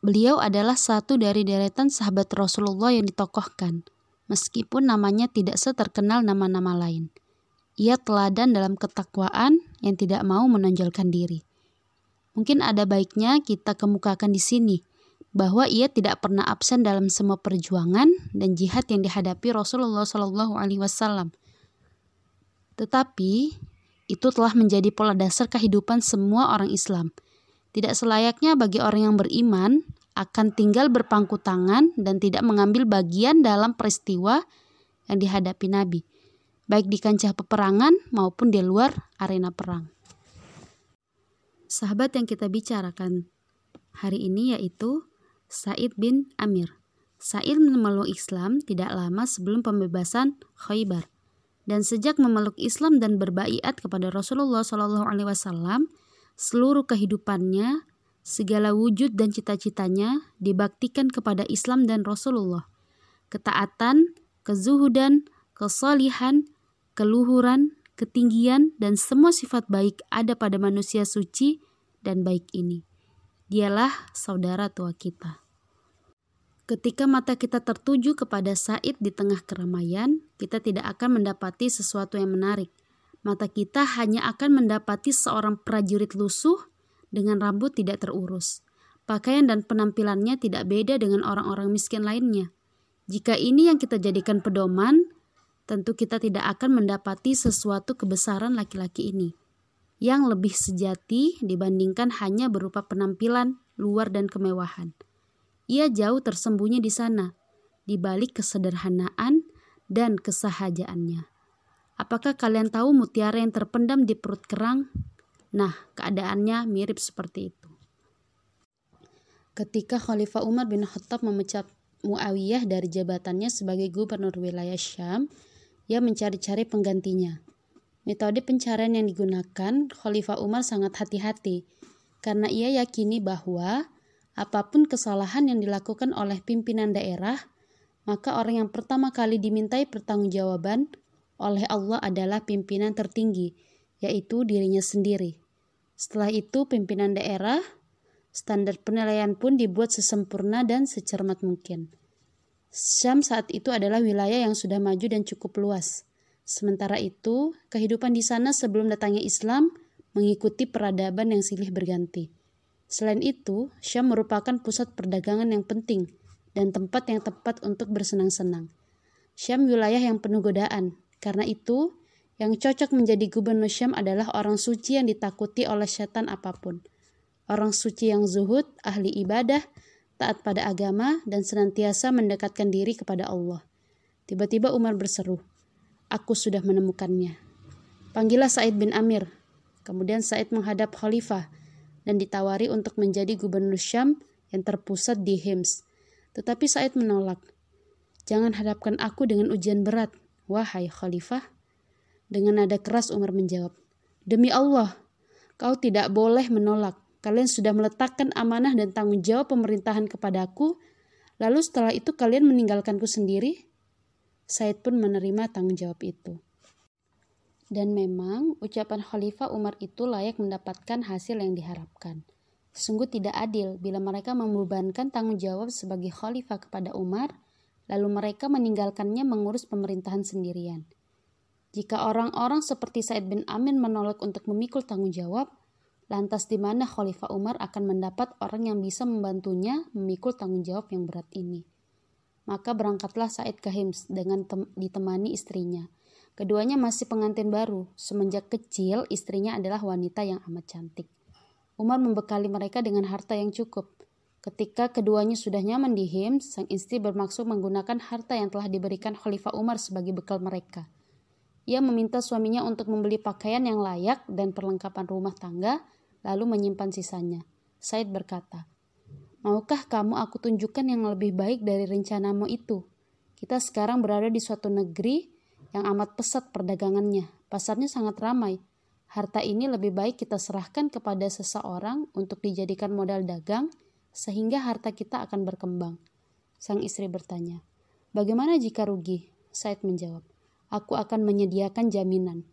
Beliau adalah satu dari deretan sahabat Rasulullah yang ditokohkan, meskipun namanya tidak seterkenal nama-nama lain. Ia teladan dalam ketakwaan yang tidak mau menonjolkan diri. Mungkin ada baiknya kita kemukakan di sini bahwa ia tidak pernah absen dalam semua perjuangan dan jihad yang dihadapi Rasulullah Shallallahu Alaihi Wasallam. Tetapi itu telah menjadi pola dasar kehidupan semua orang Islam tidak selayaknya bagi orang yang beriman akan tinggal berpangku tangan dan tidak mengambil bagian dalam peristiwa yang dihadapi Nabi, baik di kancah peperangan maupun di luar arena perang. Sahabat yang kita bicarakan hari ini yaitu Said bin Amir. Said memeluk Islam tidak lama sebelum pembebasan Khaybar. Dan sejak memeluk Islam dan berbaiat kepada Rasulullah Wasallam, seluruh kehidupannya, segala wujud dan cita-citanya dibaktikan kepada Islam dan Rasulullah. Ketaatan, kezuhudan, kesalihan, keluhuran, ketinggian, dan semua sifat baik ada pada manusia suci dan baik ini. Dialah saudara tua kita. Ketika mata kita tertuju kepada Said di tengah keramaian, kita tidak akan mendapati sesuatu yang menarik mata kita hanya akan mendapati seorang prajurit lusuh dengan rambut tidak terurus. Pakaian dan penampilannya tidak beda dengan orang-orang miskin lainnya. Jika ini yang kita jadikan pedoman, tentu kita tidak akan mendapati sesuatu kebesaran laki-laki ini yang lebih sejati dibandingkan hanya berupa penampilan luar dan kemewahan. Ia jauh tersembunyi di sana, di balik kesederhanaan dan kesahajaannya. Apakah kalian tahu mutiara yang terpendam di perut kerang? Nah, keadaannya mirip seperti itu. Ketika Khalifah Umar bin Khattab memecat Muawiyah dari jabatannya sebagai gubernur wilayah Syam, ia mencari-cari penggantinya. Metode pencarian yang digunakan Khalifah Umar sangat hati-hati karena ia yakini bahwa apa pun kesalahan yang dilakukan oleh pimpinan daerah, maka orang yang pertama kali dimintai pertanggungjawaban oleh Allah adalah pimpinan tertinggi, yaitu dirinya sendiri. Setelah itu, pimpinan daerah, standar penilaian pun dibuat sesempurna dan secermat mungkin. Syam saat itu adalah wilayah yang sudah maju dan cukup luas. Sementara itu, kehidupan di sana sebelum datangnya Islam mengikuti peradaban yang silih berganti. Selain itu, Syam merupakan pusat perdagangan yang penting dan tempat yang tepat untuk bersenang-senang. Syam wilayah yang penuh godaan, karena itu, yang cocok menjadi gubernur Syam adalah orang suci yang ditakuti oleh setan apa pun. Orang suci yang zuhud, ahli ibadah, taat pada agama, dan senantiasa mendekatkan diri kepada Allah. Tiba-tiba Umar berseru, Aku sudah menemukannya. Panggillah Said bin Amir. Kemudian Said menghadap khalifah dan ditawari untuk menjadi gubernur Syam yang terpusat di Hims. Tetapi Said menolak. Jangan hadapkan aku dengan ujian berat, Wahai khalifah, dengan nada keras Umar menjawab, Demi Allah, kau tidak boleh menolak. Kalian sudah meletakkan amanah dan tanggung jawab pemerintahan kepadaku, lalu setelah itu kalian meninggalkanku sendiri? Said pun menerima tanggung jawab itu. Dan memang ucapan Khalifah Umar itu layak mendapatkan hasil yang diharapkan. Sungguh tidak adil bila mereka membebankan tanggung jawab sebagai khalifah kepada Umar, lalu mereka meninggalkannya mengurus pemerintahan sendirian. Jika orang-orang seperti Said bin Amin menolak untuk memikul tanggung jawab, lantas di mana Khalifah Umar akan mendapat orang yang bisa membantunya memikul tanggung jawab yang berat ini? Maka berangkatlah Said ke Hims dengan ditemani istrinya. Keduanya masih pengantin baru. Semenjak kecil, istrinya adalah wanita yang amat cantik. Umar membekali mereka dengan harta yang cukup. Ketika keduanya sudah nyaman di Hims, sang istri bermaksud menggunakan harta yang telah diberikan Khalifah Umar sebagai bekal mereka. Ia meminta suaminya untuk membeli pakaian yang layak dan perlengkapan rumah tangga, lalu menyimpan sisanya. Said berkata, Maukah kamu aku tunjukkan yang lebih baik dari rencanamu itu? Kita sekarang berada di suatu negeri yang amat pesat perdagangannya. Pasarnya sangat ramai. Harta ini lebih baik kita serahkan kepada seseorang untuk dijadikan modal dagang, sehingga harta kita akan berkembang. Sang istri bertanya, Bagaimana jika rugi? Said menjawab, Aku akan menyediakan jaminan.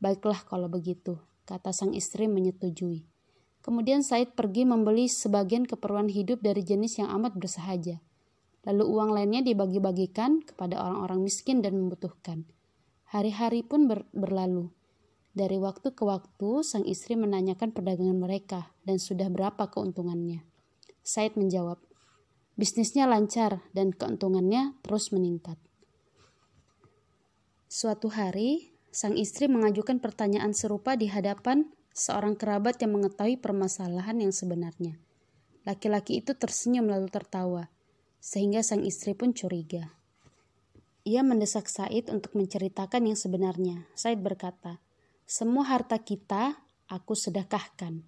Baiklah kalau begitu, kata sang istri menyetujui. Kemudian Said pergi membeli sebagian keperluan hidup dari jenis yang amat bersahaja. Lalu uang lainnya dibagi-bagikan kepada orang-orang miskin dan membutuhkan. Hari-hari pun ber berlalu. Dari waktu ke waktu, sang istri menanyakan perdagangan mereka dan sudah berapa keuntungannya. Said menjawab, bisnisnya lancar dan keuntungannya terus meningkat. Suatu hari, sang istri mengajukan pertanyaan serupa di hadapan seorang kerabat yang mengetahui permasalahan yang sebenarnya. Laki-laki itu tersenyum lalu tertawa, sehingga sang istri pun curiga. Ia mendesak Said untuk menceritakan yang sebenarnya. Said berkata, "Semua harta kita aku sedekahkan."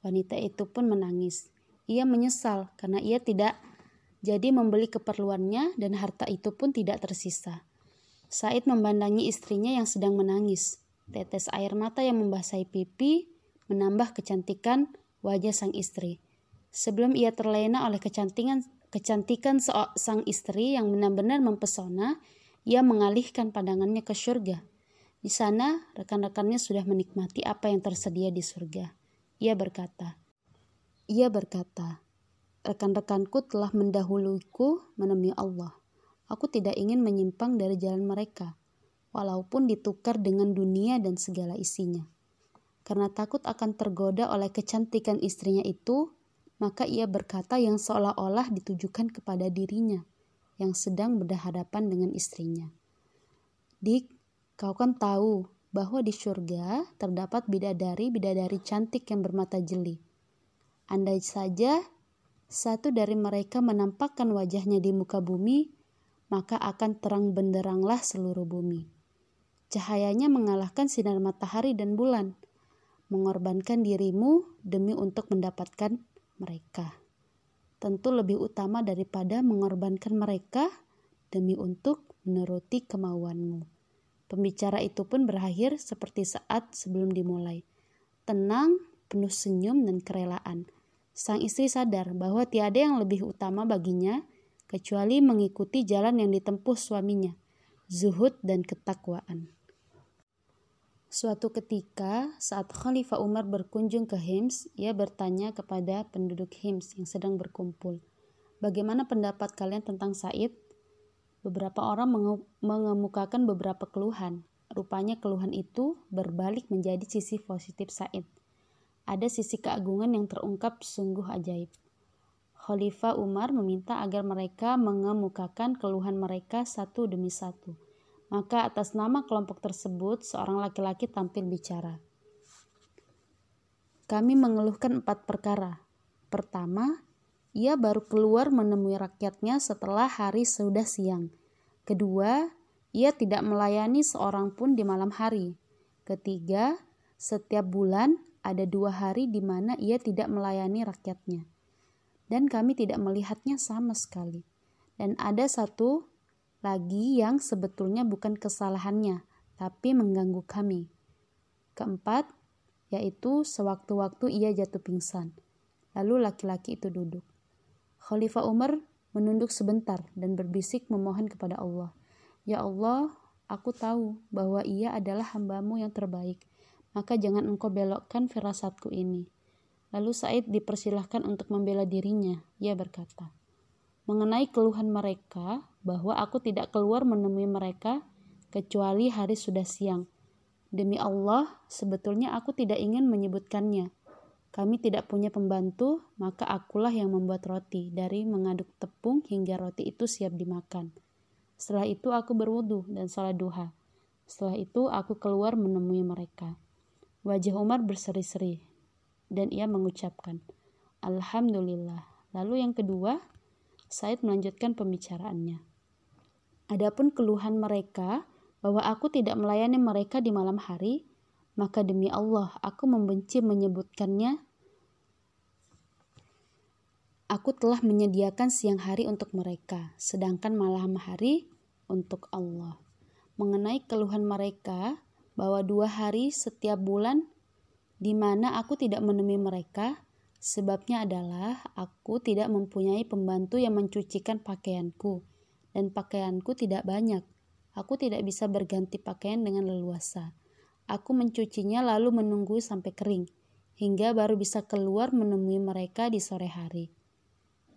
Wanita itu pun menangis. Ia menyesal karena ia tidak jadi membeli keperluannya dan harta itu pun tidak tersisa. Said memandangi istrinya yang sedang menangis. Tetes air mata yang membasahi pipi menambah kecantikan wajah sang istri. Sebelum ia terlena oleh kecantikan kecantikan sang istri yang benar-benar mempesona, ia mengalihkan pandangannya ke surga. Di sana, rekan-rekannya sudah menikmati apa yang tersedia di surga. Ia berkata, ia berkata, rekan-rekanku telah mendahuluiku menemui Allah. Aku tidak ingin menyimpang dari jalan mereka walaupun ditukar dengan dunia dan segala isinya. Karena takut akan tergoda oleh kecantikan istrinya itu, maka ia berkata yang seolah-olah ditujukan kepada dirinya yang sedang berhadapan dengan istrinya. Dik, kau kan tahu bahwa di surga terdapat bidadari-bidadari cantik yang bermata jeli. Andai saja satu dari mereka menampakkan wajahnya di muka bumi, maka akan terang benderanglah seluruh bumi. Cahayanya mengalahkan sinar matahari dan bulan, mengorbankan dirimu demi untuk mendapatkan mereka. Tentu lebih utama daripada mengorbankan mereka demi untuk menuruti kemauanmu. Pembicara itu pun berakhir seperti saat sebelum dimulai. Tenang, penuh senyum dan kerelaan. Sang istri sadar bahwa tiada yang lebih utama baginya kecuali mengikuti jalan yang ditempuh suaminya, zuhud dan ketakwaan. Suatu ketika, saat Khalifah Umar berkunjung ke Hims, ia bertanya kepada penduduk Hims yang sedang berkumpul, "Bagaimana pendapat kalian tentang Said?" Beberapa orang mengemukakan beberapa keluhan. Rupanya keluhan itu berbalik menjadi sisi positif Said. Ada sisi keagungan yang terungkap sungguh ajaib. Khalifah Umar meminta agar mereka mengemukakan keluhan mereka satu demi satu maka atas nama kelompok tersebut seorang laki-laki tampil bicara. Kami mengeluhkan empat perkara. Pertama, ia baru keluar menemui rakyatnya setelah hari sudah siang. Kedua, ia tidak melayani seorang pun di malam hari. Ketiga, setiap bulan ada dua hari di mana ia tidak melayani rakyatnya. Dan kami tidak melihatnya sama sekali. Dan ada satu lagi yang sebetulnya bukan kesalahannya, tapi mengganggu kami. Keempat, yaitu sewaktu-waktu ia jatuh pingsan. Lalu laki-laki itu duduk. Khalifah Umar menunduk sebentar dan berbisik memohon kepada Allah. Ya Allah, aku tahu bahwa ia adalah hambamu yang terbaik, maka jangan engkau belokkan firasatku ini. Lalu Said dipersilahkan untuk membela dirinya. Ia berkata, mengenai keluhan mereka bahwa aku tidak keluar menemui mereka kecuali hari sudah siang. Demi Allah, sebetulnya aku tidak ingin menyebutkannya. Kami tidak punya pembantu, maka akulah yang membuat roti dari mengaduk tepung hingga roti itu siap dimakan. Setelah itu aku berwudu dan sholat duha. Setelah itu aku keluar menemui mereka. Wajah Umar berseri-seri dan ia mengucapkan, Alhamdulillah. Lalu yang kedua, Said melanjutkan pembicaraannya. Adapun keluhan mereka bahwa aku tidak melayani mereka di malam hari, maka demi Allah aku membenci menyebutkannya. Aku telah menyediakan siang hari untuk mereka, sedangkan malam hari untuk Allah. Mengenai keluhan mereka bahwa dua hari setiap bulan di mana aku tidak menemui mereka, Sebabnya adalah aku tidak mempunyai pembantu yang mencucikan pakaianku, dan pakaianku tidak banyak. Aku tidak bisa berganti pakaian dengan leluasa. Aku mencucinya lalu menunggu sampai kering. hingga baru bisa keluar menemui mereka di sore hari.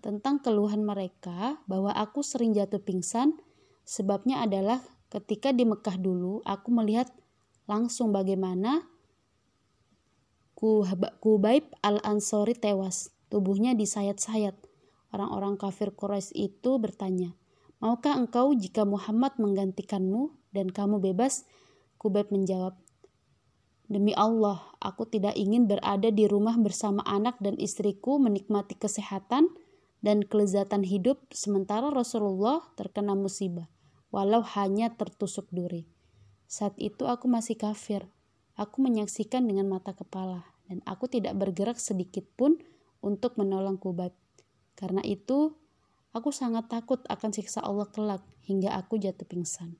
Tentang keluhan mereka bahwa aku sering jatuh pingsan, sebabnya adalah ketika di Mekah dulu aku melihat langsung bagaimana Kubaib al-Ansori tewas, tubuhnya disayat-sayat. Orang-orang kafir Quraisy itu bertanya, Maukah engkau jika Muhammad menggantikanmu dan kamu bebas? Kubaib menjawab, Demi Allah, aku tidak ingin berada di rumah bersama anak dan istriku menikmati kesehatan dan kelezatan hidup sementara Rasulullah terkena musibah, walau hanya tertusuk duri. Saat itu aku masih kafir. Aku menyaksikan dengan mata kepala dan aku tidak bergerak sedikit pun untuk menolong Kubat. Karena itu, aku sangat takut akan siksa Allah kelak hingga aku jatuh pingsan.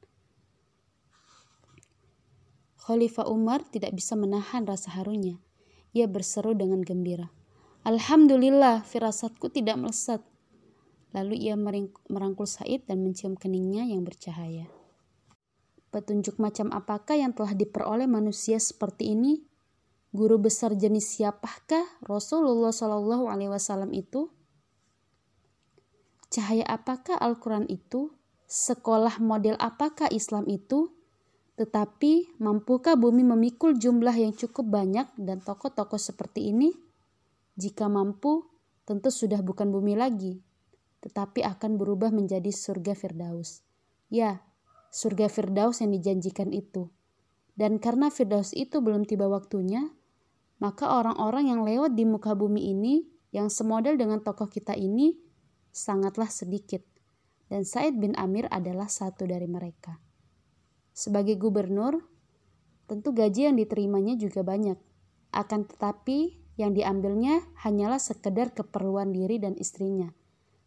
Khalifah Umar tidak bisa menahan rasa harunya. Ia berseru dengan gembira. Alhamdulillah, firasatku tidak melesat. Lalu ia merangkul Said dan mencium keningnya yang bercahaya. Petunjuk macam apakah yang telah diperoleh manusia seperti ini? Guru besar jenis siapakah Rasulullah Shallallahu Alaihi Wasallam itu? Cahaya apakah Al-Quran itu? Sekolah model apakah Islam itu? Tetapi, mampukah bumi memikul jumlah yang cukup banyak dan tokoh-tokoh seperti ini? Jika mampu, tentu sudah bukan bumi lagi, tetapi akan berubah menjadi surga Firdaus. Ya, surga Firdaus yang dijanjikan itu. Dan karena Firdaus itu belum tiba waktunya, maka orang-orang yang lewat di muka bumi ini, yang semodel dengan tokoh kita ini, sangatlah sedikit. Dan Said bin Amir adalah satu dari mereka. Sebagai gubernur, tentu gaji yang diterimanya juga banyak. Akan tetapi, yang diambilnya hanyalah sekedar keperluan diri dan istrinya.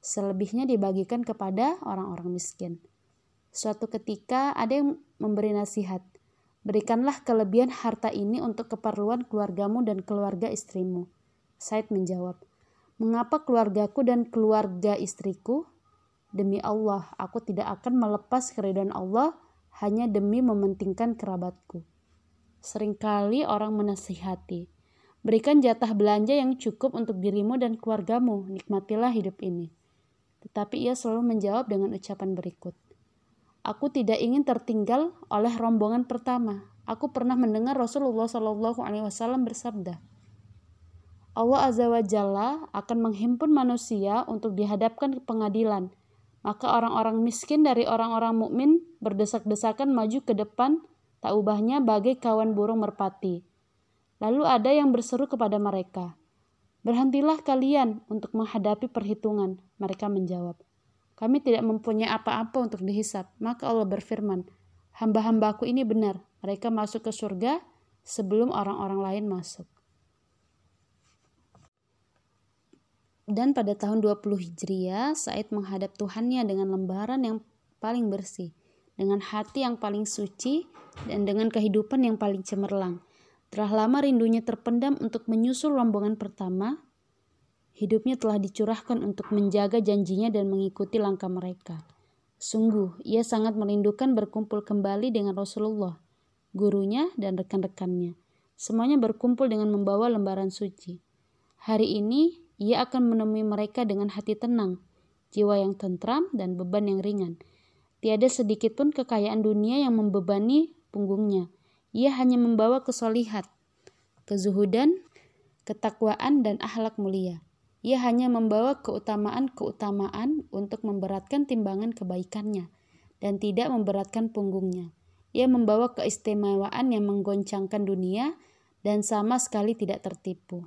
Selebihnya dibagikan kepada orang-orang miskin. Suatu ketika ada yang memberi nasihat, berikanlah kelebihan harta ini untuk keperluan keluargamu dan keluarga istrimu. Said menjawab, mengapa keluargaku dan keluarga istriku? Demi Allah, aku tidak akan melepas keridhaan Allah hanya demi mementingkan kerabatku. Seringkali orang menasihati, berikan jatah belanja yang cukup untuk dirimu dan keluargamu, nikmatilah hidup ini. Tetapi ia selalu menjawab dengan ucapan berikut. Aku tidak ingin tertinggal oleh rombongan pertama. Aku pernah mendengar Rasulullah Shallallahu Alaihi Wasallam bersabda, Allah Azza wa Jalla akan menghimpun manusia untuk dihadapkan ke pengadilan maka orang-orang miskin dari orang-orang mukmin berdesak-desakan maju ke depan, tak ubahnya bagai kawan burung merpati. Lalu ada yang berseru kepada mereka, Berhentilah kalian untuk menghadapi perhitungan. Mereka menjawab, Kami tidak mempunyai apa-apa untuk dihisap. Maka Allah berfirman, Hamba-hambaku ini benar, mereka masuk ke surga sebelum orang-orang lain masuk. Dan pada tahun 20 Hijriah, Said menghadap Tuhannya dengan lembaran yang paling bersih, dengan hati yang paling suci, dan dengan kehidupan yang paling cemerlang. Telah lama rindunya terpendam untuk menyusul rombongan pertama, hidupnya telah dicurahkan untuk menjaga janjinya dan mengikuti langkah mereka. Sungguh, ia sangat merindukan berkumpul kembali dengan Rasulullah, gurunya, dan rekan-rekannya. Semuanya berkumpul dengan membawa lembaran suci. Hari ini, ia akan menemui mereka dengan hati tenang, jiwa yang tentram, dan beban yang ringan. Tiada sedikit pun kekayaan dunia yang membebani punggungnya. Ia hanya membawa kesolihat, kezuhudan, ketakwaan, dan akhlak mulia. Ia hanya membawa keutamaan-keutamaan untuk memberatkan timbangan kebaikannya dan tidak memberatkan punggungnya. Ia membawa keistimewaan yang menggoncangkan dunia dan sama sekali tidak tertipu.